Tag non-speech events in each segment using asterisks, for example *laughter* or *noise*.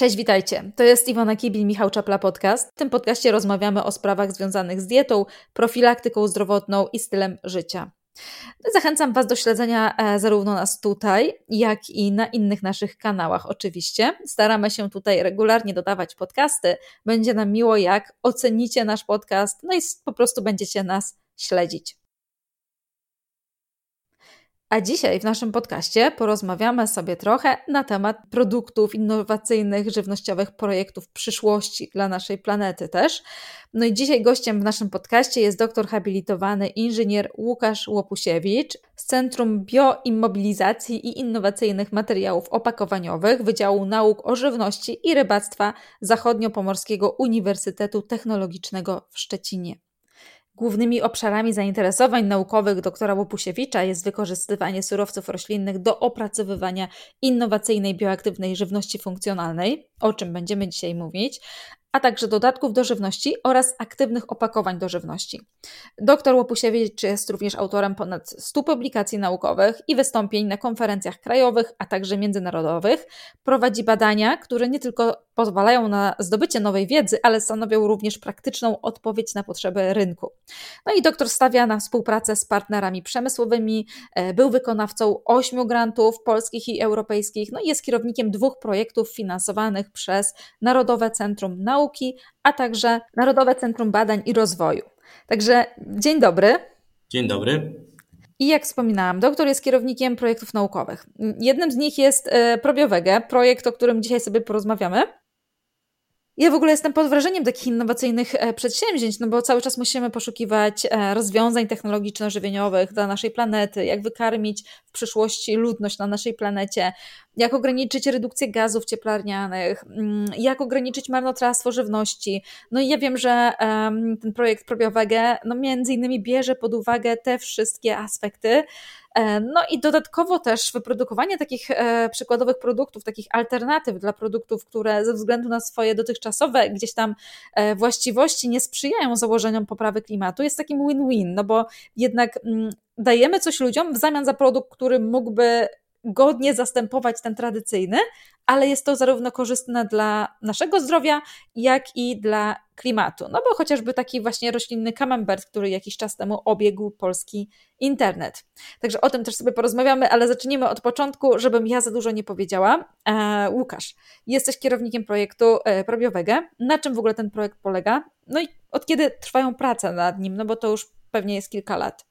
Cześć, witajcie. To jest Iwona Kibil, Michał Czapla Podcast. W tym podcaście rozmawiamy o sprawach związanych z dietą, profilaktyką zdrowotną i stylem życia. Zachęcam Was do śledzenia e, zarówno nas tutaj, jak i na innych naszych kanałach, oczywiście. Staramy się tutaj regularnie dodawać podcasty. Będzie nam miło, jak ocenicie nasz podcast, no i po prostu będziecie nas śledzić. A dzisiaj w naszym podcaście porozmawiamy sobie trochę na temat produktów innowacyjnych, żywnościowych projektów przyszłości dla naszej planety też. No i dzisiaj gościem w naszym podcaście jest doktor habilitowany inżynier Łukasz Łopusiewicz z Centrum Bioimmobilizacji i Innowacyjnych Materiałów Opakowaniowych Wydziału Nauk o Żywności i Rybactwa Zachodniopomorskiego Uniwersytetu Technologicznego w Szczecinie. Głównymi obszarami zainteresowań naukowych doktora Łopusiewicza jest wykorzystywanie surowców roślinnych do opracowywania innowacyjnej bioaktywnej żywności funkcjonalnej, o czym będziemy dzisiaj mówić, a także dodatków do żywności oraz aktywnych opakowań do żywności. Doktor Łopusiewicz jest również autorem ponad 100 publikacji naukowych i wystąpień na konferencjach krajowych, a także międzynarodowych. Prowadzi badania, które nie tylko pozwalają na zdobycie nowej wiedzy, ale stanowią również praktyczną odpowiedź na potrzeby rynku. No i doktor stawia na współpracę z partnerami przemysłowymi, e, był wykonawcą ośmiu grantów polskich i europejskich, no i jest kierownikiem dwóch projektów finansowanych przez Narodowe Centrum Nauki, a także Narodowe Centrum Badań i Rozwoju. Także dzień dobry. Dzień dobry. I jak wspominałam, doktor jest kierownikiem projektów naukowych. Jednym z nich jest e, Probiowege, projekt, o którym dzisiaj sobie porozmawiamy. Ja w ogóle jestem pod wrażeniem takich innowacyjnych e, przedsięwzięć, no bo cały czas musimy poszukiwać e, rozwiązań technologiczno-żywieniowych dla naszej planety, jak wykarmić w przyszłości ludność na naszej planecie, jak ograniczyć redukcję gazów cieplarnianych, mm, jak ograniczyć marnotrawstwo żywności. No i ja wiem, że ten projekt Probiowege no między innymi bierze pod uwagę te wszystkie aspekty, E, no i dodatkowo też wyprodukowanie takich e, przykładowych produktów, takich alternatyw dla produktów, które ze względu na swoje dotychczasowe gdzieś tam e, właściwości nie sprzyjają założeniom poprawy klimatu, jest takim win-win, no bo jednak mm, dajemy coś ludziom w zamian za produkt, który mógłby godnie zastępować ten tradycyjny, ale jest to zarówno korzystne dla naszego zdrowia, jak i dla klimatu. No bo chociażby taki właśnie roślinny camembert, który jakiś czas temu obiegł polski internet. Także o tym też sobie porozmawiamy, ale zacznijmy od początku, żebym ja za dużo nie powiedziała. E, Łukasz, jesteś kierownikiem projektu e. Na czym w ogóle ten projekt polega? No i od kiedy trwają prace nad nim? No bo to już pewnie jest kilka lat.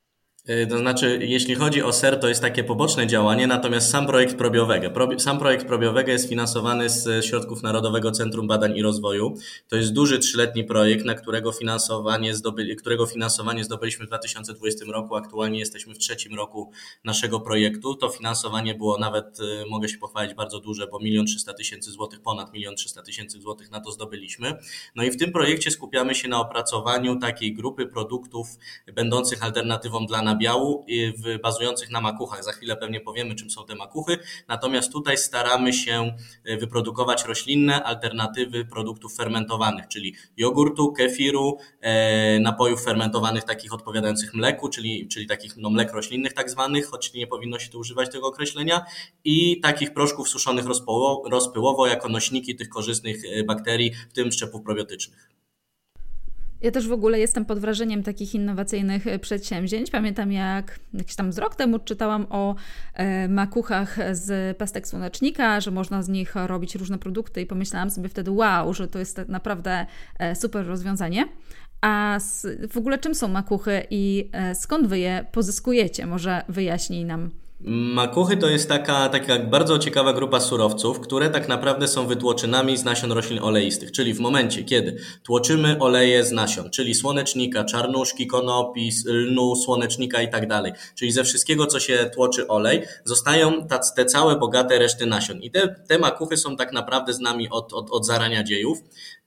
Y, to znaczy, jeśli chodzi o SER, to jest takie poboczne działanie, natomiast sam projekt Probiowego. Sam projekt Probiowego jest finansowany z środków Narodowego Centrum Badań i Rozwoju. To jest duży trzyletni projekt, na którego finansowanie, zdobyli, którego finansowanie zdobyliśmy w 2020 roku. Aktualnie jesteśmy w trzecim roku naszego projektu. To finansowanie było nawet, y, mogę się pochwalić, bardzo duże, bo milion trzysta tysięcy złotych, ponad milion trzysta tysięcy złotych na to zdobyliśmy. No i w tym projekcie skupiamy się na opracowaniu takiej grupy produktów będących alternatywą dla nabiału bazujących na makuchach. Za chwilę pewnie powiemy, czym są te makuchy. Natomiast tutaj staramy się e, wyprodukować roślinne alternatywy produktów fermentowanych, czyli jogurtu, kefiru, e, napojów fermentowanych takich odpowiadających mleku, czyli, czyli takich no, mlek roślinnych tak zwanych, choć nie powinno się tu używać tego określenia, i takich proszków suszonych rozpyłowo jako nośniki tych korzystnych e, bakterii, w tym szczepów probiotycznych. Ja też w ogóle jestem pod wrażeniem takich innowacyjnych e, przedsięwzięć. Pamiętam, jak jakiś tam z rok temu czytałam o e, makuchach z pestek słonecznika, że można z nich robić różne produkty i pomyślałam sobie wtedy, wow, że to jest tak naprawdę e, super rozwiązanie. A w ogóle czym są makuchy i skąd wy je pozyskujecie? Może wyjaśnij nam. Makuchy to jest taka, taka bardzo ciekawa grupa surowców, które tak naprawdę są wytłoczynami z nasion roślin oleistych. Czyli w momencie, kiedy tłoczymy oleje z nasion, czyli słonecznika, czarnuszki, konopi, lnu, słonecznika i tak dalej, czyli ze wszystkiego, co się tłoczy olej, zostają te całe bogate reszty nasion. I te, te makuchy są tak naprawdę z nami od, od, od zarania dziejów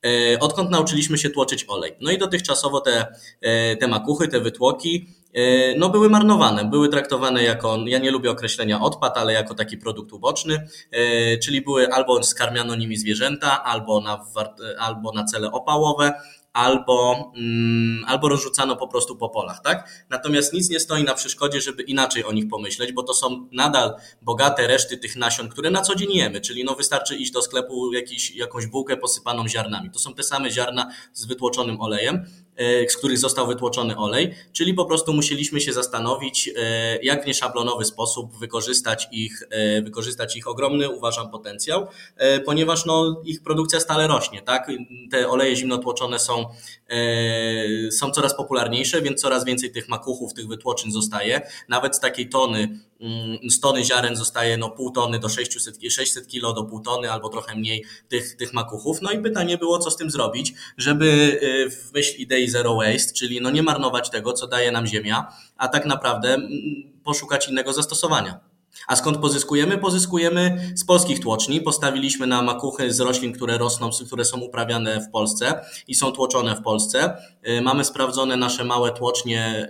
e, odkąd nauczyliśmy się tłoczyć olej. No i dotychczasowo te, e, te makuchy, te wytłoki no były marnowane, były traktowane jako, ja nie lubię określenia odpad, ale jako taki produkt uboczny, e, czyli były albo skarmiano nimi zwierzęta, albo na, albo na cele opałowe, albo, mm, albo rozrzucano po prostu po polach, tak? Natomiast nic nie stoi na przeszkodzie, żeby inaczej o nich pomyśleć, bo to są nadal bogate reszty tych nasion, które na co dzień jemy, czyli no wystarczy iść do sklepu jakiś, jakąś bułkę posypaną ziarnami. To są te same ziarna z wytłoczonym olejem, E, z których został wytłoczony olej, czyli po prostu musieliśmy się zastanowić, e, jak w nieszablonowy sposób wykorzystać ich, e, wykorzystać ich ogromny, uważam, potencjał, ponieważ no, ich produkcja stale rośnie, tak? Te oleje zimnotłoczone są, są coraz popularniejsze, więc coraz więcej tych makuchów, tych wytłoczyn zostaje. Nawet z takiej tony Mm, z tony ziaren zostaje no pół tony do 600, 600 kilo do pół tony albo trochę mniej tych, tych makuchów. No i pytanie było, co z tym zrobić, żeby y, w myśl idei zero waste, czyli no nie marnować tego, co daje nam ziemia, a tak naprawdę mm, poszukać innego zastosowania. A skąd pozyskujemy? Pozyskujemy z polskich tłoczni. Postawiliśmy na makuchy z roślin, które rosną, które są uprawiane w Polsce i są tłoczone w Polsce. Y, mamy sprawdzone nasze małe tłocznie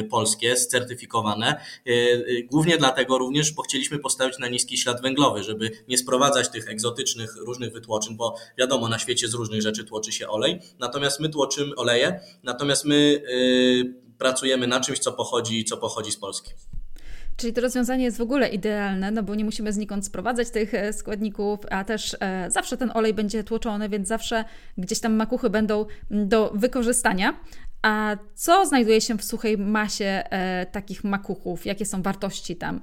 y, polskie, certyfikowane. Y, głównie dlatego również, bo chcieliśmy postawić na niski ślad węglowy, żeby nie sprowadzać tych egzotycznych różnych wytłoczyn, bo wiadomo, na świecie z różnych rzeczy tłoczy się olej. Natomiast my tłoczymy oleje, natomiast my pracujemy na czymś, co pochodzi, co pochodzi z Polski. Czyli to rozwiązanie jest w ogóle idealne, no bo nie musimy znikąd sprowadzać tych e, składników, a też e, zawsze ten olej będzie tłoczony, więc zawsze gdzieś tam makuchy będą do wykorzystania. A co znajduje się w suchej masie e, takich makuchów? Jakie są wartości tam?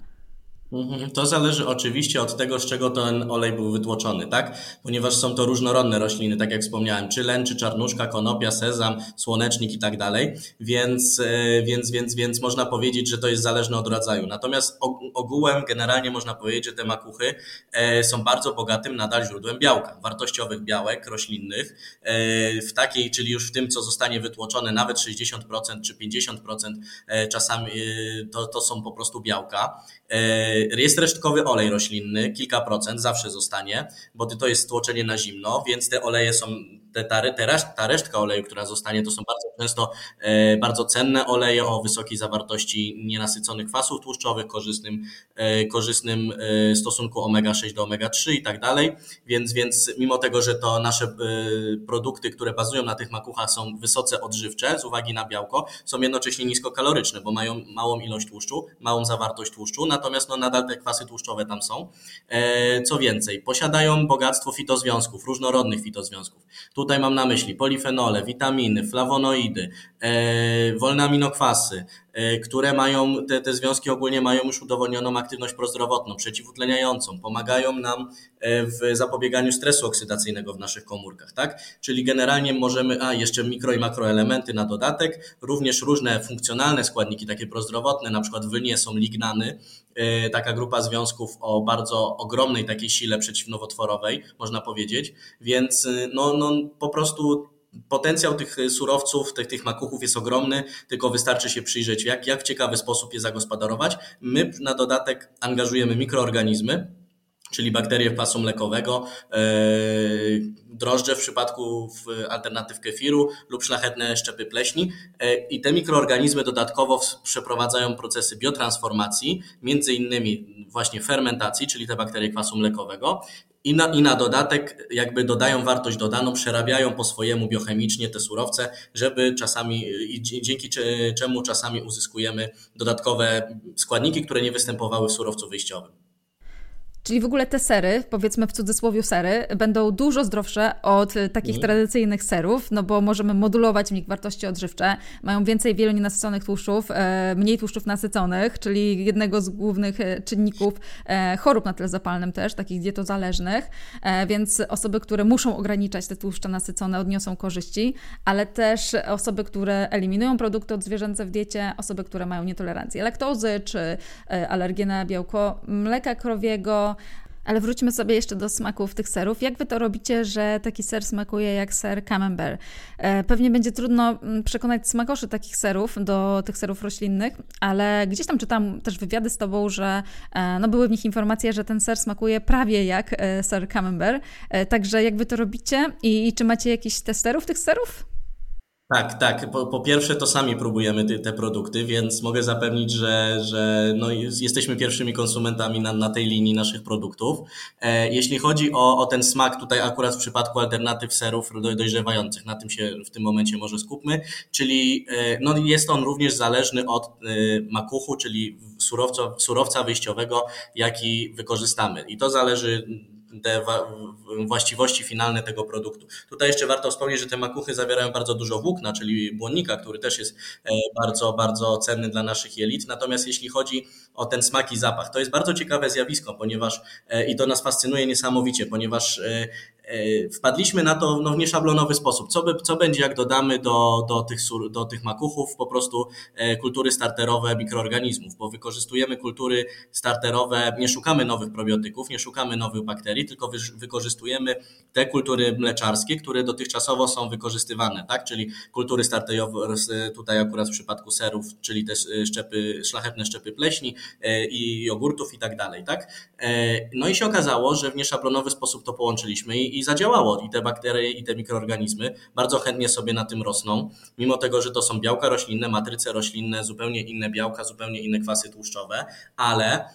Mhm. To zależy oczywiście od tego, z czego ten olej był wytłoczony, tak? Ponieważ są to różnorodne rośliny, tak jak wspomniałem, czy len, czy czarnuszka, konopia, sezam, słonecznik i tak dalej, więc, e, więc, więc, więc można powiedzieć, że to jest zależne od rodzaju. Natomiast ogółem generalnie można powiedzieć, że te makuchy e, są bardzo bogatym nadal źródłem białka, wartościowych białek roślinnych, e, w takiej, czyli już w tym, co zostanie wytłoczone, nawet 60% czy 50% czasami to, to są po prostu białka. Jest resztkowy olej roślinny, kilka procent zawsze zostanie, bo to jest tłoczenie na zimno, więc te oleje są te, ta, ta resztka oleju, która zostanie, to są bardzo często e, bardzo cenne oleje o wysokiej zawartości nienasyconych kwasów tłuszczowych, korzystnym, e, korzystnym e, stosunku omega-6 do omega-3 i tak dalej. Więc, więc mimo tego, że to nasze produkty, które bazują na tych makuchach są wysoce odżywcze z uwagi na białko, są jednocześnie niskokaloryczne, bo mają małą ilość tłuszczu, małą zawartość tłuszczu, natomiast no nadal te kwasy tłuszczowe tam są. Co więcej, posiadają bogactwo fitozwiązków, różnorodnych fitozwiązków. Tu Tutaj mam na myśli polifenole, witaminy, flawonoidy, e, wolne aminokwasy, e, które mają, te, te związki ogólnie mają już udowodnioną aktywność prozdrowotną, przeciwutleniającą, pomagają nam e, w zapobieganiu stresu oksydacyjnego w naszych komórkach, tak? Czyli generalnie możemy, a jeszcze mikro i makroelementy na dodatek, również różne funkcjonalne składniki, takie prozdrowotne, na przykład w lnie są lignany, taka grupa związków o bardzo ogromnej takiej sile przeciwnowotworowej, można powiedzieć, więc no, no po prostu potencjał tych surowców, tych, tych makuchów jest ogromny, tylko wystarczy się przyjrzeć, jak, jak w ciekawy sposób je zagospodarować. My na dodatek angażujemy mikroorganizmy, czyli bakterie pasu mlekowego, e, drożdże w przypadku alternatyw kefiru lub szlachetne szczepy pleśni. E, I te mikroorganizmy dodatkowo przeprowadzają procesy biotransformacji, między innymi właśnie fermentacji, czyli te bakterie kwasu mlekowego i na, I na dodatek jakby dodają wartość dodaną, przerabiają po swojemu biochemicznie te surowce, żeby czasami, i dzięki czemu czasami uzyskujemy dodatkowe składniki, które nie występowały w surowcu wyjściowym. Czyli w ogóle te sery, powiedzmy w cudzysłowie sery, będą dużo zdrowsze od takich mm. tradycyjnych serów, no bo możemy modulować w nich wartości odżywcze. Mają więcej wielonienasyconych tłuszczów, e, mniej tłuszczów nasyconych, czyli jednego z głównych e, czynników e, chorób na tle zapalnym też, takich dietozależnych, więc osoby, które muszą ograniczać te tłuszcze nasycone, odniosą korzyści, ale też osoby, które eliminują produkty odzwierzęce w diecie, osoby, które mają nietolerancję laktozy czy alergię na białko mleka krowiego, ale wróćmy sobie jeszcze do smaków tych serów. Jak wy to robicie, że taki ser smakuje jak ser camembert? E, pewnie będzie trudno mm, przekonać smakoszy takich serów do tych serów roślinnych, ale gdzieś tam czytam też wywiady z tobą, że e, no były w nich informacje, że ten ser smakuje prawie jak e, ser camembert. Także jak wy to robicie i, i czy macie jakiś testerów tych serów? Tak, tak. Po, po, pierwsze, to sami próbujemy te, te produkty, więc mogę zapewnić, że, że no jesteśmy pierwszymi konsumentami na, na tej linii naszych produktów. E, jeśli chodzi o, o ten smak, tutaj akurat w przypadku alternatyw serów dojrzewających, na tym się w tym momencie może skupmy, czyli e, no jest on również zależny od e, makuchu, czyli surowca, surowca wyjściowego, jaki wykorzystamy. I to zależy te właściwości finalne tego produktu. Tutaj jeszcze warto wspomnieć, że te makuchy zawierają bardzo dużo włókna, czyli błonnika, który też jest e, bardzo, bardzo cenny dla naszych jelit. Natomiast jeśli chodzi o ten smak i zapach, to jest bardzo ciekawe zjawisko, ponieważ e, i to nas fascynuje niesamowicie, ponieważ e, wpadliśmy na to no, w nieszablonowy sposób. Co, by, co będzie, jak dodamy do, do, tych, do tych makuchów po prostu kultury starterowe mikroorganizmów, bo wykorzystujemy kultury starterowe, nie szukamy nowych probiotyków, nie szukamy nowych bakterii, tylko wy, wykorzystujemy te kultury mleczarskie, które dotychczasowo są wykorzystywane, tak? czyli kultury starterowe, tutaj akurat w przypadku serów, czyli te szczepy, szlachetne szczepy pleśni e, i jogurtów i tak dalej. Tak? No i się okazało, że w nieszablonowy sposób to połączyliśmy i i zadziałało. I te bakterie, i te mikroorganizmy bardzo chętnie sobie na tym rosną, mimo tego, że to są białka roślinne, matryce roślinne, zupełnie inne białka, zupełnie inne kwasy tłuszczowe, ale e,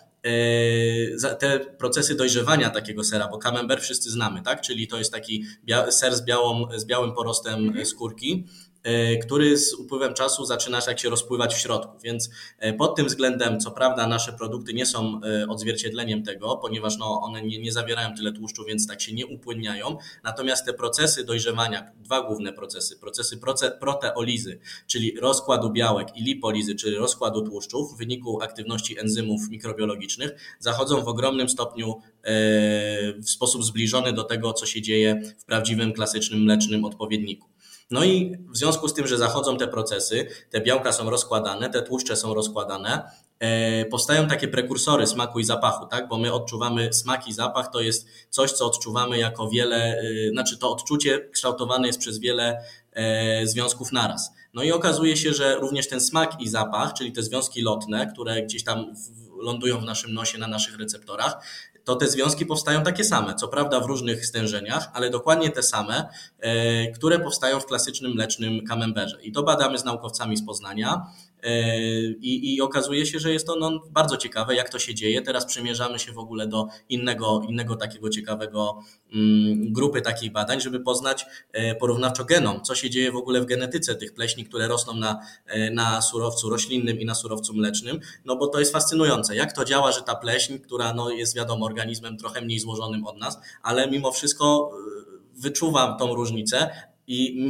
te procesy dojrzewania takiego sera, bo camembert wszyscy znamy, tak? Czyli to jest taki ser z, białą, z białym porostem mhm. skórki, E, który z upływem czasu zaczyna jak się rozpływać w środku. Więc e, pod tym względem, co prawda, nasze produkty nie są e, odzwierciedleniem tego, ponieważ no, one nie, nie zawierają tyle tłuszczu, więc tak się nie upłynniają. Natomiast te procesy dojrzewania, dwa główne procesy, procesy proce, proteolizy, czyli rozkładu białek i lipolizy, czyli rozkładu tłuszczów w wyniku aktywności enzymów mikrobiologicznych, zachodzą w ogromnym stopniu w sposób zbliżony do tego, co się dzieje w prawdziwym, klasycznym mlecznym odpowiedniku. No i w związku z tym, że zachodzą te procesy, te białka są rozkładane, te tłuszcze są rozkładane, e, powstają takie prekursory smaku i zapachu, tak? Bo my odczuwamy smak i zapach, to jest coś, co odczuwamy jako wiele, e, znaczy to odczucie kształtowane jest przez wiele e, związków naraz. No i okazuje się, że również ten smak i zapach, czyli te związki lotne, które gdzieś tam lądują w naszym nosie, na naszych receptorach, to te związki powstają takie same, co prawda w różnych stężeniach, ale dokładnie te same, e, które powstają w klasycznym mlecznym camemberze. I to badamy z naukowcami z Poznania. E, I, I, okazuje się, że jest to no, bardzo ciekawe, jak to się dzieje. Teraz przymierzamy się w ogóle do innego, innego takiego ciekawego mm, grupy takich badań, żeby poznać e, porównawczo genom, co się dzieje w ogóle w genetyce tych pleśni, które rosną na, e, na surowcu roślinnym i na surowcu mlecznym. No bo to jest fascynujące, jak to działa, że ta pleśń, która no, jest wiadomo organizmem trochę mniej złożonym od nas, ale mimo wszystko wyczuwam tą różnicę i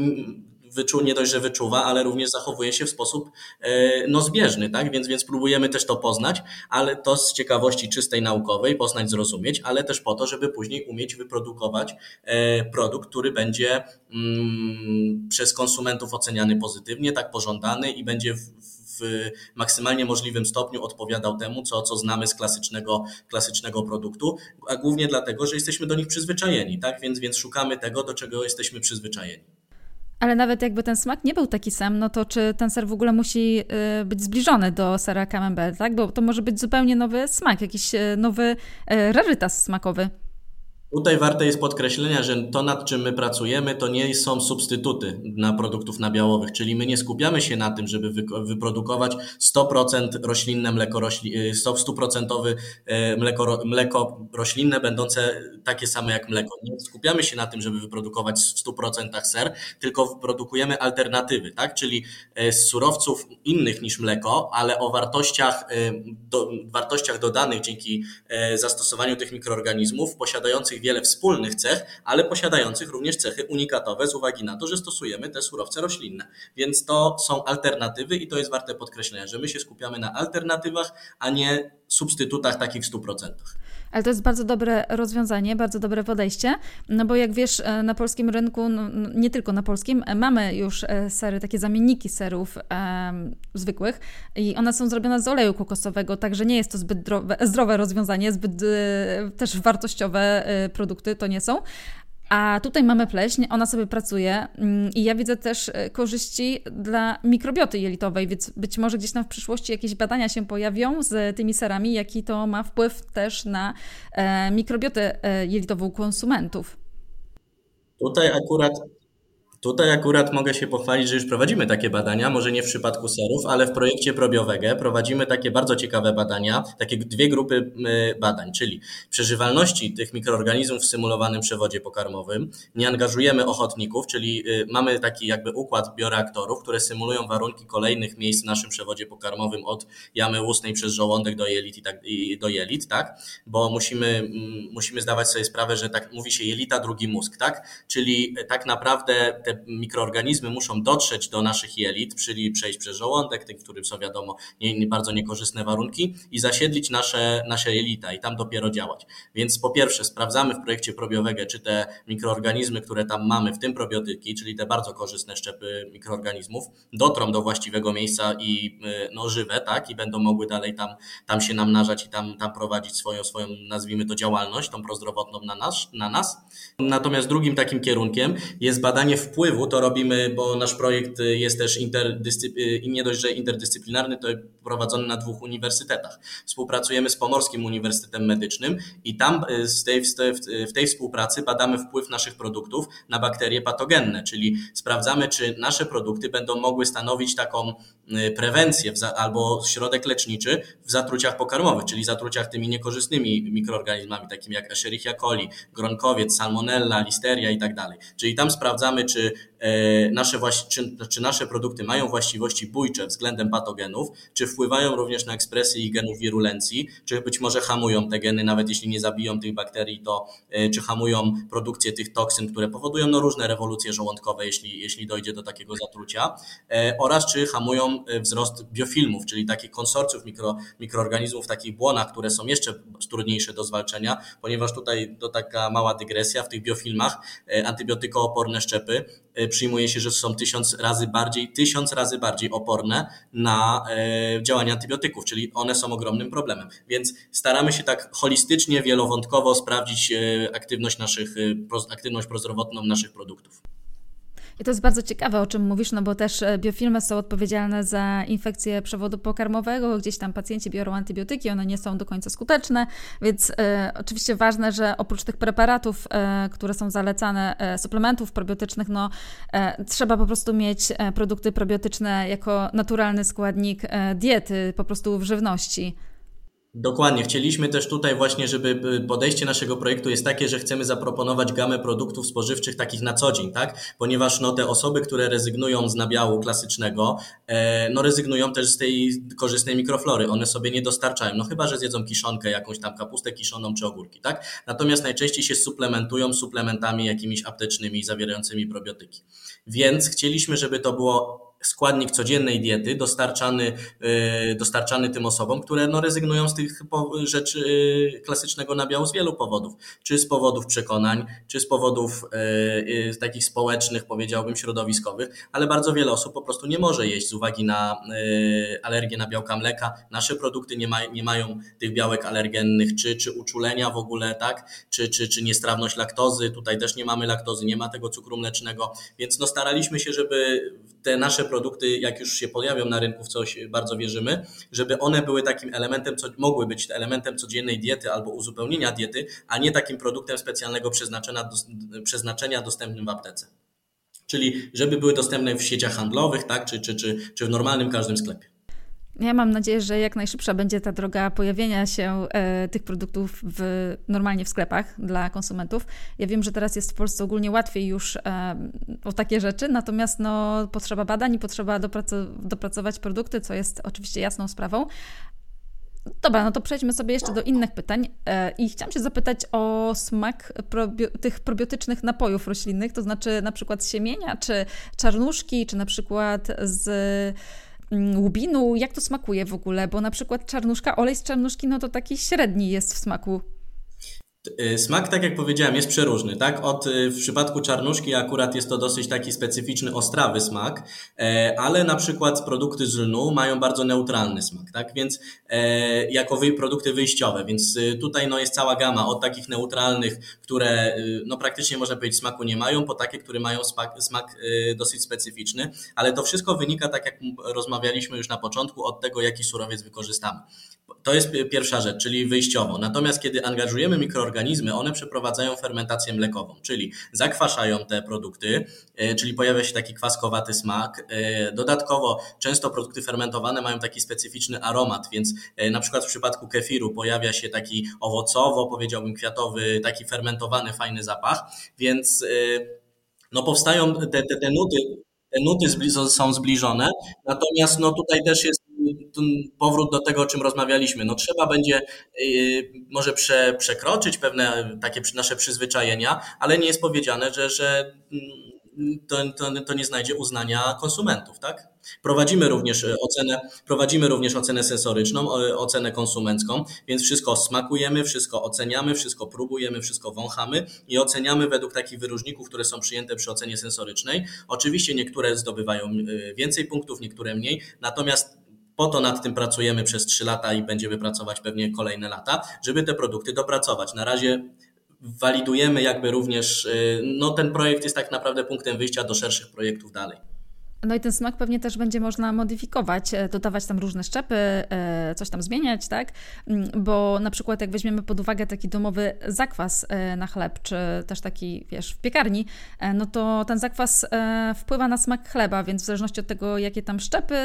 wyczu, nie dość, że wyczuwa, ale również zachowuje się w sposób e, no, zbieżny, tak? Więc, więc próbujemy też to poznać, ale to z ciekawości czystej naukowej, poznać, zrozumieć, ale też po to, żeby później umieć wyprodukować e, produkt, który będzie mm, przez konsumentów oceniany pozytywnie, tak pożądany i będzie w, w maksymalnie możliwym stopniu odpowiadał temu, co, co znamy z klasycznego, klasycznego produktu, a głównie dlatego, że jesteśmy do nich przyzwyczajeni, tak? Więc, więc szukamy tego, do czego jesteśmy przyzwyczajeni. Ale nawet jakby ten smak nie był taki sam, no to czy ten ser w ogóle musi y, być zbliżony do sera camembert, tak? Bo to może być zupełnie nowy smak, jakiś y, nowy y, rarytas smakowy. Tutaj warte jest podkreślenia, że to nad czym my pracujemy to nie są substytuty na produktów nabiałowych, czyli my nie skupiamy się na tym, żeby wyprodukować 100% roślinne mleko, rośli, 100% y, y, mleko, mleko roślinne będące takie same jak mleko. Nie skupiamy się na tym, żeby wyprodukować w 100% ser, tylko wyprodukujemy alternatywy, tak? czyli y, z surowców innych niż mleko, ale o wartościach, do, wartościach dodanych dzięki zastosowaniu tych mikroorganizmów posiadających wiele wspólnych cech, ale posiadających również cechy unikatowe z uwagi na to, że stosujemy te surowce roślinne. Więc to są alternatywy i to jest warte podkreślenia, że my się skupiamy na alternatywach, a nie substytutach takich w 100%. Ale to jest bardzo dobre rozwiązanie, bardzo dobre podejście, no bo jak wiesz, e, na polskim rynku, no, no, nie tylko na polskim, e, mamy już e, sery, takie zamienniki serów um, zwykłych i one są zrobione z oleju kokosowego, także nie jest to zbyt zdrowe rozwiązanie, zbyt też wartościowe produkty to nie są, a tutaj mamy pleśń, ona sobie pracuje mm, i ja widzę też e, korzyści dla mikrobioty jelitowej, więc być może gdzieś tam w przyszłości jakieś badania się pojawią z tymi serami, jaki to ma wpływ też na e, mikrobiotę e, jelitową konsumentów. Tutaj akurat Tutaj akurat mogę się pochwalić, że już prowadzimy takie badania, może nie w przypadku serów, ale w projekcie Probiowege prowadzimy takie bardzo ciekawe badania, takie dwie grupy badań, czyli przeżywalności tych mikroorganizmów w symulowanym przewodzie pokarmowym. Nie angażujemy ochotników, czyli y, mamy taki jakby układ bioreaktorów, które symulują warunki kolejnych miejsc w naszym przewodzie pokarmowym od jamy ustnej przez żołądek do jelit i, tak, i do jelit, tak? Bo musimy, musimy zdawać sobie sprawę, że tak mówi się jelita, drugi mózg, tak? Czyli tak naprawdę te mikroorganizmy muszą dotrzeć do naszych jelit, czyli przejść przez żołądek, tych, w którym są wiadomo nie, nie bardzo niekorzystne warunki i zasiedlić nasze, nasze jelita i tam dopiero działać. Więc po pierwsze sprawdzamy w projekcie probiowego, czy te mikroorganizmy, które tam mamy, w tym probiotyki, czyli te bardzo korzystne szczepy mikroorganizmów, dotrą do właściwego miejsca i y, no, żywe, tak, i będą mogły dalej tam, tam się namnażać i tam, tam prowadzić swoją, swoją, nazwijmy to, działalność, tą prozdrowotną na nas, na nas. Natomiast drugim takim kierunkiem jest badanie wpływu wpływu to robimy, bo nasz projekt jest też interdyscyplinarny, i nie dość, że interdyscyplinarny, to prowadzony na dwóch uniwersytetach. Współpracujemy z Pomorskim Uniwersytetem Medycznym i tam y, z tej, w tej współpracy badamy wpływ naszych produktów na bakterie patogenne, czyli sprawdzamy, czy nasze produkty będą mogły stanowić taką y, prewencję albo środek leczniczy w zatruciach pokarmowych, czyli zatruciach tymi niekorzystnymi mikroorganizmami, takimi jak Escherichia coli, gronkowiec, salmonella, listeria i tak dalej. Czyli tam sprawdzamy, czy nasze, czy, czy nasze produkty mają właściwości bójcze względem patogenów, czy wpływają również na ekspresję ich genów wirulencji, czy być może hamują te geny, nawet jeśli nie zabiją tych bakterii, to e, czy hamują produkcję tych toksyn, które powodują no, różne rewolucje żołądkowe, jeśli, jeśli dojdzie do takiego zatrucia, e, oraz czy hamują wzrost biofilmów, czyli takich konsorcjów mikro, mikroorganizmów w takich błonach, które są jeszcze trudniejsze do zwalczenia, ponieważ tutaj to taka mała dygresja, w tych biofilmach antybiotykooporne szczepy E, przyjmuje się, że są tysiąc razy bardziej, tysiąc razy bardziej oporne na e, działania antybiotyków, czyli one są ogromnym problemem. Więc staramy się tak holistycznie, wielowątkowo sprawdzić e, aktywność naszych, aktywność prozdrowotną naszych produktów. I to jest bardzo ciekawe, o czym mówisz, no bo też e, biofilmy są odpowiedzialne za infekcję przewodu pokarmowego, gdzieś tam pacjenci biorą antybiotyki, one nie są do końca skuteczne, więc e, oczywiście ważne, że oprócz tych preparatów, e, które są zalecane, e, suplementów probiotycznych, no e, trzeba po prostu mieć e, produkty probiotyczne jako naturalny składnik diety, po prostu w żywności. Dokładnie. Chcieliśmy też tutaj właśnie, żeby podejście naszego projektu jest takie, że chcemy zaproponować gamę produktów spożywczych takich na co dzień, tak? Ponieważ no, te osoby, które rezygnują z nabiału klasycznego, e, no rezygnują też z tej korzystnej mikroflory. One sobie nie dostarczają, no chyba, że zjedzą kiszonkę, jakąś tam kapustę kiszoną czy ogórki, tak? Natomiast najczęściej się suplementują suplementami jakimiś aptecznymi zawierającymi probiotyki. Więc chcieliśmy, żeby to było składnik codziennej diety dostarczany, y, dostarczany tym osobom, które no rezygnują z tych rzeczy y, klasycznego nabiału z wielu powodów. Czy z powodów przekonań, czy z powodów y, takich społecznych, powiedziałbym, środowiskowych, ale bardzo wiele osób po prostu nie może jeść z uwagi na alergię na białka mleka. Nasze produkty nie, ma, nie mają tych białek alergennych, czy, czy uczulenia w ogóle, tak? Czy, czy, czy niestrawność laktozy. Tutaj też nie mamy laktozy, nie ma tego cukru mlecznego, więc no staraliśmy się, żeby te nasze produkty, jak już się pojawią na rynku, w coś bardzo wierzymy, żeby one były takim elementem, co mogły być elementem codziennej diety albo uzupełnienia diety, a nie takim produktem specjalnego przeznaczenia, przeznaczenia dostępnym w aptece. Czyli żeby były dostępne w sieciach handlowych, tak, czy, czy, czy, czy w normalnym każdym sklepie. Ja mam nadzieję, że jak najszybsza będzie ta droga pojawienia się e, tych produktów w, normalnie w sklepach dla konsumentów. Ja wiem, że teraz jest w Polsce ogólnie łatwiej już e, o takie rzeczy, natomiast no, potrzeba badań i potrzeba dopracow- dopracować produkty, co jest oczywiście jasną sprawą. Dobra, no to przejdźmy sobie jeszcze do innych pytań. E, I chciałam się zapytać o smak probio- tych probiotycznych napojów roślinnych, to znaczy na przykład z siemienia, czy czarnuszki, czy na przykład z łubinu. Jak to smakuje w ogóle? Bo na przykład czarnuszka, olej z czarnuszki, no to taki średni jest w smaku. Y, smak, tak jak powiedziałem, jest przeróżny, tak? Od, y, w przypadku czarnuszki akurat jest to dosyć taki specyficzny, ostrawy smak, e, ale na przykład produkty z lnu mają bardzo neutralny smak, tak? Więc e, jako wy, produkty wyjściowe, więc y, tutaj no, jest cała gama od takich neutralnych, które no, praktycznie można powiedzieć smaku nie mają, po takie, które mają smak, smak dosyć specyficzny, ale to wszystko wynika, tak jak rozmawialiśmy już na początku, od tego, jaki surowiec wykorzystamy. To jest pierwsza rzecz, czyli wyjściowo. Natomiast kiedy angażujemy mikro mikroorganizmy, one przeprowadzają fermentację mlekową, czyli zakwaszają te produkty, czyli pojawia się taki kwaskowaty smak. Dodatkowo często produkty fermentowane mają taki specyficzny aromat, więc na przykład w przypadku kefiru pojawia się taki owocowo, powiedziałbym kwiatowy, taki fermentowany, fajny zapach, więc no powstają te, te, te nuty, te nuty są zbliżone, natomiast no tutaj też jest powrót do tego, o czym rozmawialiśmy. No trzeba będzie y, może prze, przekroczyć pewne takie nasze przyzwyczajenia, ale nie jest powiedziane, że, że mm, to, to, to nie znajdzie uznania konsumentów, tak? Prowadzimy również e, ocenę, prowadzimy również ocenę sensoryczną, ocenę konsumencką, więc wszystko smakujemy, wszystko oceniamy, wszystko próbujemy, wszystko wąchamy i oceniamy według takich wyróżników, które są przyjęte przy ocenie sensorycznej. Oczywiście niektóre zdobywają więcej punktów, niektóre mniej, natomiast po to nad tym pracujemy przez 3 lata i będziemy pracować pewnie kolejne lata, żeby te produkty dopracować. Na razie walidujemy jakby również, e, no ten projekt jest tak naprawdę punktem wyjścia do szerszych projektów dalej. No i ten smak pewnie też będzie można modyfikować, e, dodawać tam różne szczepy, e, coś tam zmieniać, tak? Mm, bo na przykład jak weźmiemy pod uwagę taki domowy zakwas e, na chleb, czy też taki, wiesz, w piekarni, no to ten zakwas wpływa na smak chleba, więc w zależności od tego, jakie tam szczepy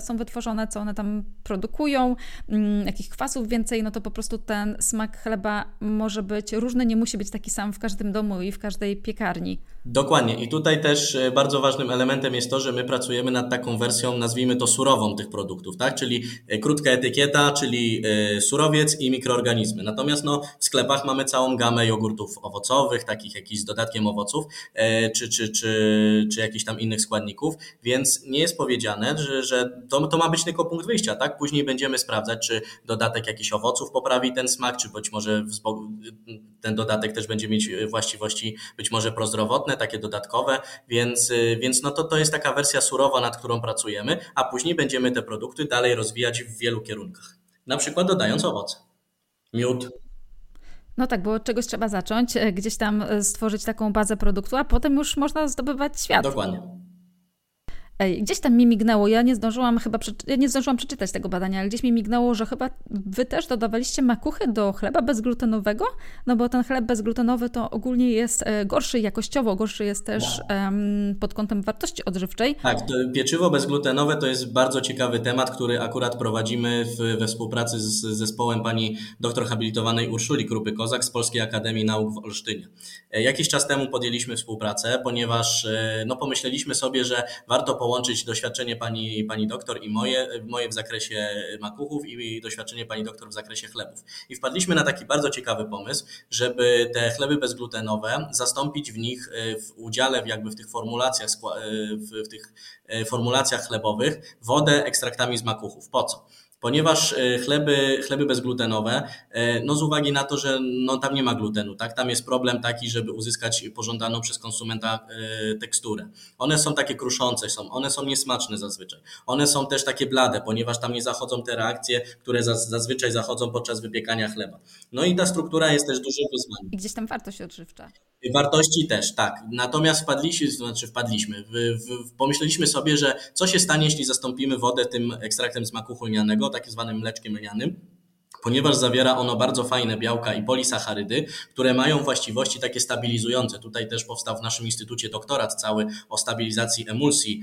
są wytworzone, co one tam produkują, mm, jakich kwasów więcej, no to po prostu ten smak chleba może być różny, nie musi być taki sam w każdym domu i w każdej piekarni. Dokładnie. I tutaj też bardzo ważnym elementem jest jest to, że my pracujemy nad taką wersją, nazwijmy to surową tych produktów, tak? Czyli e, krótka etykieta, czyli e, surowiec i mikroorganizmy. Natomiast no, w sklepach mamy całą gamę jogurtów owocowych, takich jakichś z dodatkiem owoców, e, czy, czy, czy, czy jakichś tam innych składników, więc nie jest powiedziane, że, że to, to ma być tylko punkt wyjścia, tak? Później będziemy sprawdzać, czy dodatek jakichś owoców poprawi ten smak, czy być może ten dodatek też będzie mieć właściwości być może prozdrowotne, takie dodatkowe, więc, więc no to, to jest taka wersja surowa, nad którą pracujemy, a później będziemy te produkty dalej rozwijać w wielu kierunkach. Na przykład dodając owoce, miód, no tak, bo od czegoś trzeba zacząć, e, gdzieś tam e, stworzyć taką bazę produktu, a potem już można zdobywać świat. Dokładnie. Ej, gdzieś tam mi mignęło, ja nie zdążyłam chyba, ja nie zdążyłam przeczytać tego badania, ale gdzieś mi mignęło, że chyba wy też dodawaliście makuchy do chleba bezglutenowego, no bo ten chleb bezglutenowy to ogólnie jest e, gorszy jakościowo, gorszy jest też um, pod kątem wartości odżywczej. Tak, pieczywo bezglutenowe to jest bardzo ciekawy temat, który akurat prowadzimy w, we współpracy z zespołem pani doktor habilitowanej Urszuli Krupy-Kozak z Polskiej Akademii Nauk w Olsztynie. E, jakiś czas temu podjęliśmy współpracę, ponieważ e, no, pomyśleliśmy sobie, że warto połączyć doświadczenie pani, pani doktor i moje, moje w zakresie makuchów i doświadczenie pani doktor w zakresie chlebów. I wpadliśmy na taki bardzo ciekawy pomysł, żeby te chleby bezglutenowe zastąpić w nich e, w udziale jakby w tych formulacjach, e, w tych e, formulacjach chlebowych wodę ekstraktami z makuchów. Po co? Ponieważ e, chleby, chleby bezglutenowe, e, no z uwagi na to, że no tam nie ma glutenu, tak, tam jest problem taki, żeby uzyskać pożądaną przez konsumenta e, teksturę. One są takie kruszące, są, one są niesmaczne zazwyczaj. One są też takie blade, ponieważ tam nie zachodzą te reakcje, które zazwyczaj zachodzą podczas wypiekania chleba. No i ta struktura jest też dużym wyzwaniem. I gdzieś tam wartość odżywcza. Wartości też, tak. Natomiast wpadliśmy, znaczy wpadliśmy, w, w, pomyśleliśmy sobie, że co się stanie, jeśli zastąpimy wodę tym ekstraktem z maku tak zwanym mleczkiem lnianym, ponieważ zawiera ono bardzo fajne białka i polisacharydy, które mają właściwości takie stabilizujące. Tutaj też powstał w naszym instytucie doktorat cały o stabilizacji emulsji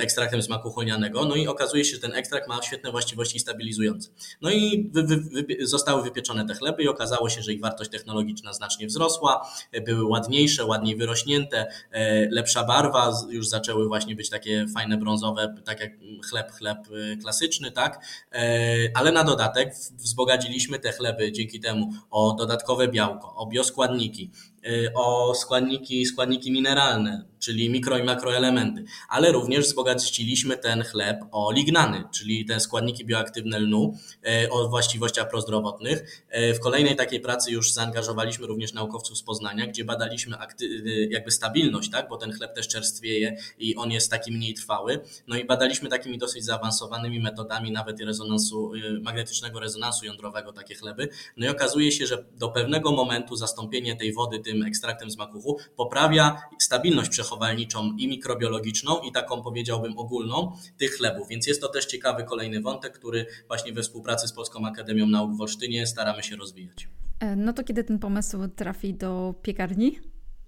ekstraktem z chłonianego. No i okazuje się, że ten ekstrakt ma świetne właściwości stabilizujące. No i wy, wy, wy, zostały wypieczone te chleby i okazało się, że ich wartość technologiczna znacznie wzrosła, były ładniejsze, ładniej wyrośnięte, e, lepsza barwa, już zaczęły właśnie być takie fajne brązowe, tak jak chleb, chleb e, klasyczny, tak? E, ale na dodatek wzbogaciliśmy te chleby dzięki temu. O dodatkowe białko, o bioskładniki, Y, o składniki, składniki mineralne, czyli mikro i makroelementy, ale również wzbogaciliśmy ten chleb o lignany, czyli te składniki bioaktywne lnu y, o właściwościach prozdrowotnych. Y, w kolejnej takiej pracy już zaangażowaliśmy również naukowców z Poznania, gdzie badaliśmy jakby stabilność, tak? bo ten chleb też czerstwieje i on jest taki mniej trwały. No i badaliśmy takimi dosyć zaawansowanymi metodami nawet rezonansu, magnetycznego rezonansu jądrowego takie chleby. No i okazuje się, że do pewnego momentu zastąpienie tej wody tym ekstraktem z makuchu, poprawia stabilność przechowalniczą i mikrobiologiczną i taką powiedziałbym ogólną tych chlebów. Więc jest to też ciekawy kolejny wątek, który właśnie we współpracy z Polską Akademią Nauk w Olsztynie staramy się rozwijać. No to kiedy ten pomysł trafi do piekarni?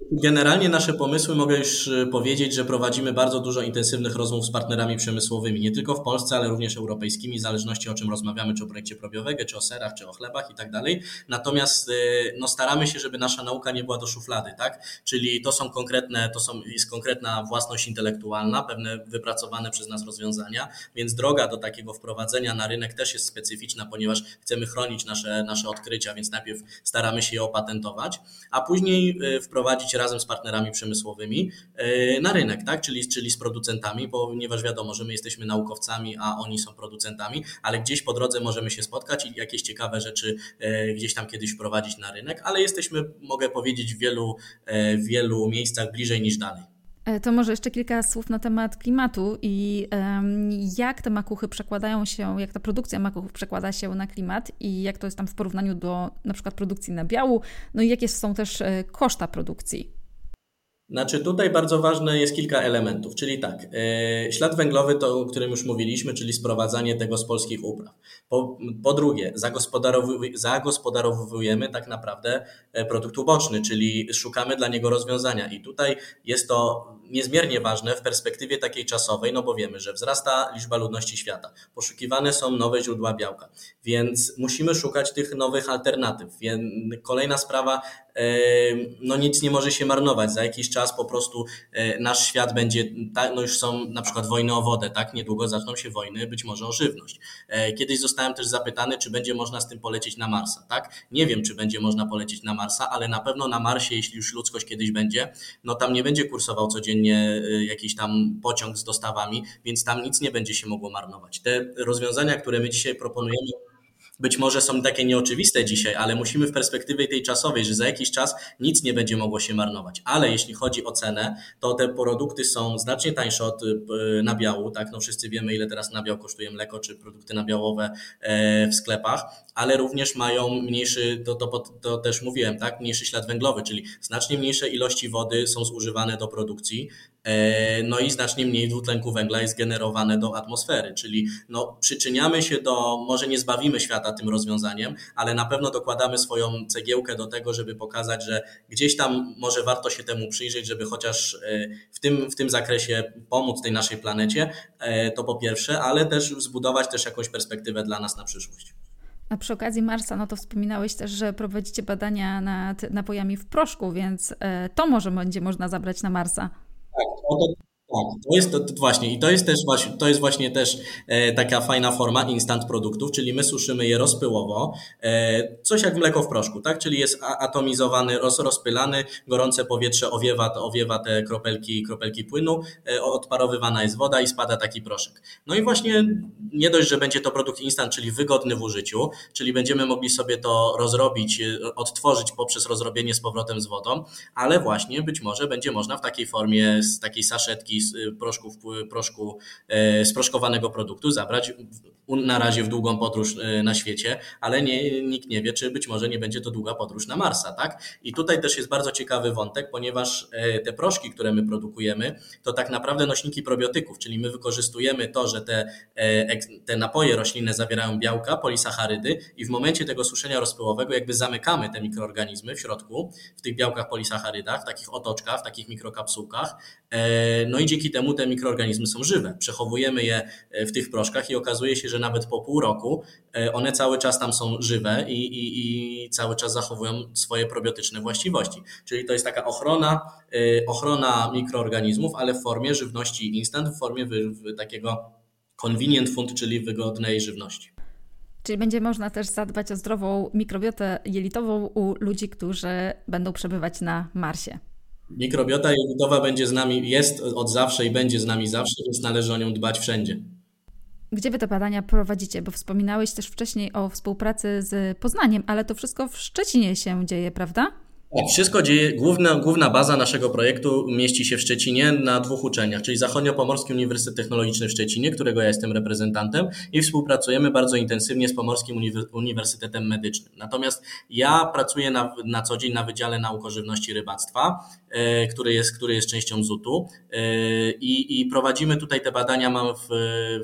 Generalnie nasze pomysły mogę już y, powiedzieć, że prowadzimy bardzo dużo intensywnych rozmów z partnerami przemysłowymi, nie tylko w Polsce, ale również europejskimi, w zależności o czym rozmawiamy, czy o projekcie probiowego, czy o serach, czy o chlebach i tak dalej. Natomiast y, no, staramy się, żeby nasza nauka nie była do szuflady, tak? Czyli to są konkretne, to są, jest konkretna własność intelektualna, pewne wypracowane przez nas rozwiązania, więc droga do takiego wprowadzenia na rynek też jest specyficzna, ponieważ chcemy chronić nasze, nasze odkrycia, więc najpierw staramy się je opatentować, a później y, wprowadzić razem z partnerami przemysłowymi e, na rynek, tak? czyli, czyli z producentami, ponieważ wiadomo, że my jesteśmy naukowcami, a oni są producentami, ale gdzieś po drodze możemy się spotkać i jakieś ciekawe rzeczy e, gdzieś tam kiedyś wprowadzić na rynek, ale jesteśmy, mogę powiedzieć, w wielu, e, w wielu miejscach bliżej niż dalej. To może jeszcze kilka słów na temat klimatu i jak te makuchy przekładają się, jak ta produkcja makuchów przekłada się na klimat i jak to jest tam w porównaniu do na przykład produkcji nabiału, no i jakie są też e, koszta produkcji. Znaczy tutaj bardzo ważne jest kilka elementów, czyli tak, yy, ślad węglowy to, o którym już mówiliśmy, czyli sprowadzanie tego z polskich upraw. Po, po drugie, zagospodarowujemy tak naprawdę produkt uboczny, czyli szukamy dla niego rozwiązania i tutaj jest to niezmiernie ważne w perspektywie takiej czasowej, no bo wiemy, że wzrasta liczba ludności świata, poszukiwane są nowe źródła białka, więc musimy szukać tych nowych alternatyw. Kolejna sprawa, no nic nie może się marnować. Za jakiś czas po prostu e, nasz świat będzie, no już są na przykład wojny o wodę, tak? Niedługo zaczną się wojny, być może o żywność. E, kiedyś zostałem też zapytany, czy będzie można z tym polecieć na Marsa, tak? Nie wiem, czy będzie można polecieć na Marsa, ale na pewno na Marsie, jeśli już ludzkość kiedyś będzie, no tam nie będzie kursował codziennie y, jakiś tam pociąg z dostawami, więc tam nic nie będzie się mogło marnować. Te rozwiązania, które my dzisiaj proponujemy, być może są takie nieoczywiste dzisiaj, ale musimy w perspektywie tej czasowej, że za jakiś czas nic nie będzie mogło się marnować. Ale jeśli chodzi o cenę, to te produkty są znacznie tańsze od y, nabiału, tak? No wszyscy wiemy, ile teraz nabiał kosztuje mleko czy produkty nabiałowe e, w sklepach, ale również mają mniejszy, to, to, to też mówiłem, tak? Mniejszy ślad węglowy, czyli znacznie mniejsze ilości wody są zużywane do produkcji, E, no i znacznie mniej dwutlenku węgla jest generowane do atmosfery, czyli no, przyczyniamy się do, może nie zbawimy świata tym rozwiązaniem, ale na pewno dokładamy swoją cegiełkę do tego, żeby pokazać, że gdzieś tam może warto się temu przyjrzeć, żeby chociaż e, w tym, w tym zakresie pomóc tej naszej planecie, e, to po pierwsze, ale też zbudować też jakąś perspektywę dla nas na przyszłość. A przy okazji Marsa, no to wspominałeś też, że prowadzicie badania nad napojami w proszku, więc to może będzie można zabrać na Marsa. Tak, to, tak, to jest to, to, właśnie i to jest też to jest właśnie też e, taka fajna forma instant produktów, czyli my suszymy je rozpyłowo, e, coś jak mleko w proszku, tak? Czyli jest atomizowany, roz, rozpylany, gorące powietrze owiewa, owiewa te kropelki, kropelki płynu, e, odparowywana jest woda i spada taki proszek. No i właśnie nie dość, że będzie to produkt instant, czyli wygodny w użyciu, czyli będziemy mogli sobie to rozrobić, e, odtworzyć poprzez rozrobienie z powrotem z wodą, ale właśnie być może będzie można w takiej formie, z takiej saszetki proszków, proszku e, sproszkowanego produktu zabrać na razie w długą podróż e, na świecie, ale nie, nikt nie wie, czy być może nie będzie to długa podróż na Marsa, tak? I tutaj też jest bardzo ciekawy wątek, ponieważ e, te proszki, które my produkujemy, to tak naprawdę nośniki probiotyków, czyli my wykorzystujemy to, że te, te napoje roślinne zawierają białka, polisacharydy i w momencie tego suszenia rozpyłowego jakby zamykamy te mikroorganizmy w środku, w tych białkach, polisacharydach, w takich otoczkach, w takich mikrokapsułkach, no i dzięki temu te mikroorganizmy są żywe. Przechowujemy je e, w tych proszkach i okazuje się, że nawet po pół roku e, one cały czas tam są żywe i, i, i cały czas zachowują swoje probiotyczne właściwości. Czyli to jest taka ochrona, e, ochrona mikroorganizmów, ale w formie żywności instant, w formie takiego convenient food, czyli wygodnej żywności. Czyli będzie można też zadbać o zdrową mikrobiotę jelitową u ludzi, którzy będą przebywać na Marsie. Mikrobiota jelitowa będzie z nami, jest od zawsze i będzie z nami zawsze, więc należy o nią dbać wszędzie. Gdzie wy te badania prowadzicie? Bo wspominałeś też wcześniej o współpracy z Poznaniem, ale to wszystko w Szczecinie się dzieje, prawda? Wszystko dzieje, główna, główna baza naszego projektu mieści się w Szczecinie na dwóch uczelniach, czyli Zachodnio-Pomorski Uniwersytet Technologiczny w Szczecinie, którego ja jestem reprezentantem i współpracujemy bardzo intensywnie z Pomorskim Uniwersytetem Medycznym. Natomiast ja pracuję na, na co dzień na Wydziale Nauk o Żywności i Rybactwa, e, który jest, który jest częścią ZUT-u e, i, i prowadzimy tutaj te badania mam w,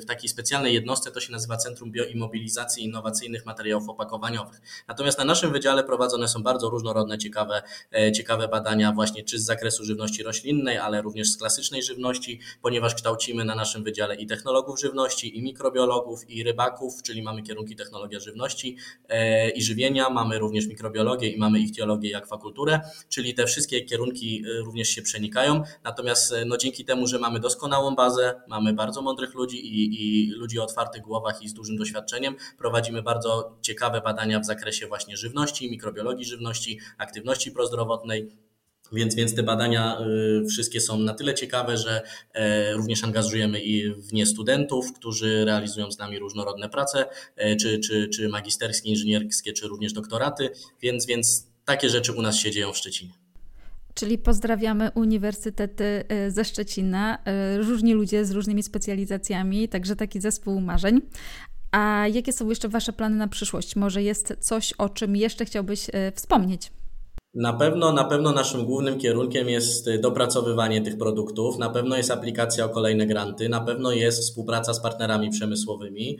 w takiej specjalnej jednostce, to się nazywa Centrum Bioimobilizacji Innowacyjnych Materiałów Opakowaniowych. Natomiast na naszym wydziale prowadzone są bardzo różnorodne, ciekawe E, ciekawe badania właśnie czy z zakresu żywności roślinnej, ale również z klasycznej żywności, ponieważ kształcimy na naszym wydziale i technologów żywności, i mikrobiologów, i rybaków, czyli mamy kierunki technologia żywności e, i żywienia, mamy również mikrobiologię i mamy ichtiologię i akwakulturę, czyli te wszystkie kierunki e, również się przenikają. Natomiast no, dzięki temu, że mamy doskonałą bazę, mamy bardzo mądrych ludzi i, i ludzi o otwartych głowach i z dużym doświadczeniem, prowadzimy bardzo ciekawe badania w zakresie właśnie żywności, mikrobiologii żywności, aktywności prozdrowotnej. Więc, więc te badania y, wszystkie są na tyle ciekawe, że e, również angażujemy i w nie studentów, którzy realizują z nami różnorodne prace, e, czy, czy, czy magisterskie, inżynierskie, czy również doktoraty, więc, więc takie rzeczy u nas się dzieją w Szczecinie. Czyli pozdrawiamy uniwersytety e, ze Szczecina, różni ludzie z różnymi specjalizacjami, także taki zespół marzeń. A jakie są jeszcze Wasze plany na przyszłość? Może jest coś, o czym jeszcze chciałbyś wspomnieć? Na pewno, na pewno naszym głównym kierunkiem jest y, dopracowywanie tych produktów, na pewno jest aplikacja o kolejne granty, na pewno jest współpraca z partnerami przemysłowymi,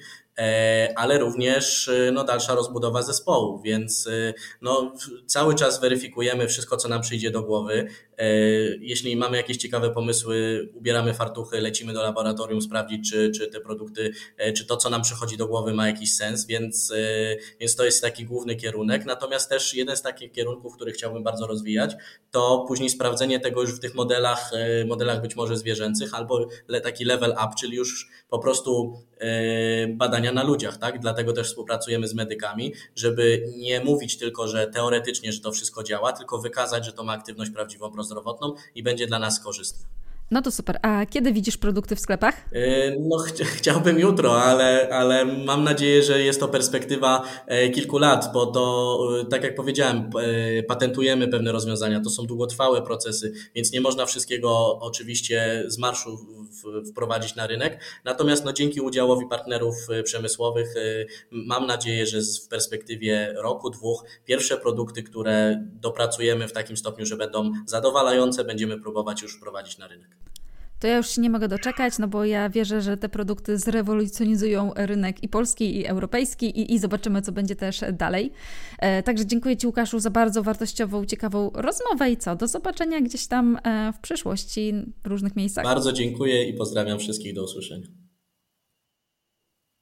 ale również y, no, dalsza rozbudowa zespołu, więc y, no, cały czas weryfikujemy wszystko, co nam przyjdzie do głowy. E, jeśli mamy jakieś ciekawe pomysły, ubieramy fartuchy, lecimy do laboratorium sprawdzić, czy, czy te produkty, e, czy to, co nam przychodzi do głowy, ma jakiś sens, więc, więc to jest taki główny kierunek. Natomiast też jeden z takich kierunków, który chciałbym bardzo rozwijać, to później sprawdzenie tego już w tych modelach, e, modelach być może zwierzęcych, albo taki level up, czyli już po prostu e, badania na ludziach, tak? Dlatego też współpracujemy z medykami, żeby nie mówić tylko, że teoretycznie, że to wszystko działa, tylko wykazać, że to ma aktywność prawdziwą prozdrowotną i będzie dla nas korzystne. No to super. A kiedy widzisz produkty w sklepach? E, no, ch *laughs* chciałbym jutro, ale, ale mam nadzieję, że jest to perspektywa e, kilku lat, bo to, e, tak jak powiedziałem, patentujemy pewne rozwiązania. To są długotrwałe procesy, więc nie można wszystkiego oczywiście z marszu wprowadzić na rynek. Natomiast no, dzięki udziałowi partnerów przemysłowych mam nadzieję, że w perspektywie roku, dwóch, pierwsze produkty, które dopracujemy w takim stopniu, że będą zadowalające, będziemy próbować już wprowadzić na rynek to ja już się nie mogę doczekać, no bo ja wierzę, że te produkty zrewolucjonizują rynek i polski, i europejski, i, i zobaczymy, co będzie też dalej. E, także dziękuję Ci, Łukaszu, za bardzo wartościową, ciekawą rozmowę i co? Do zobaczenia gdzieś tam e, w przyszłości w różnych miejscach. Bardzo dziękuję i pozdrawiam wszystkich. Do usłyszenia.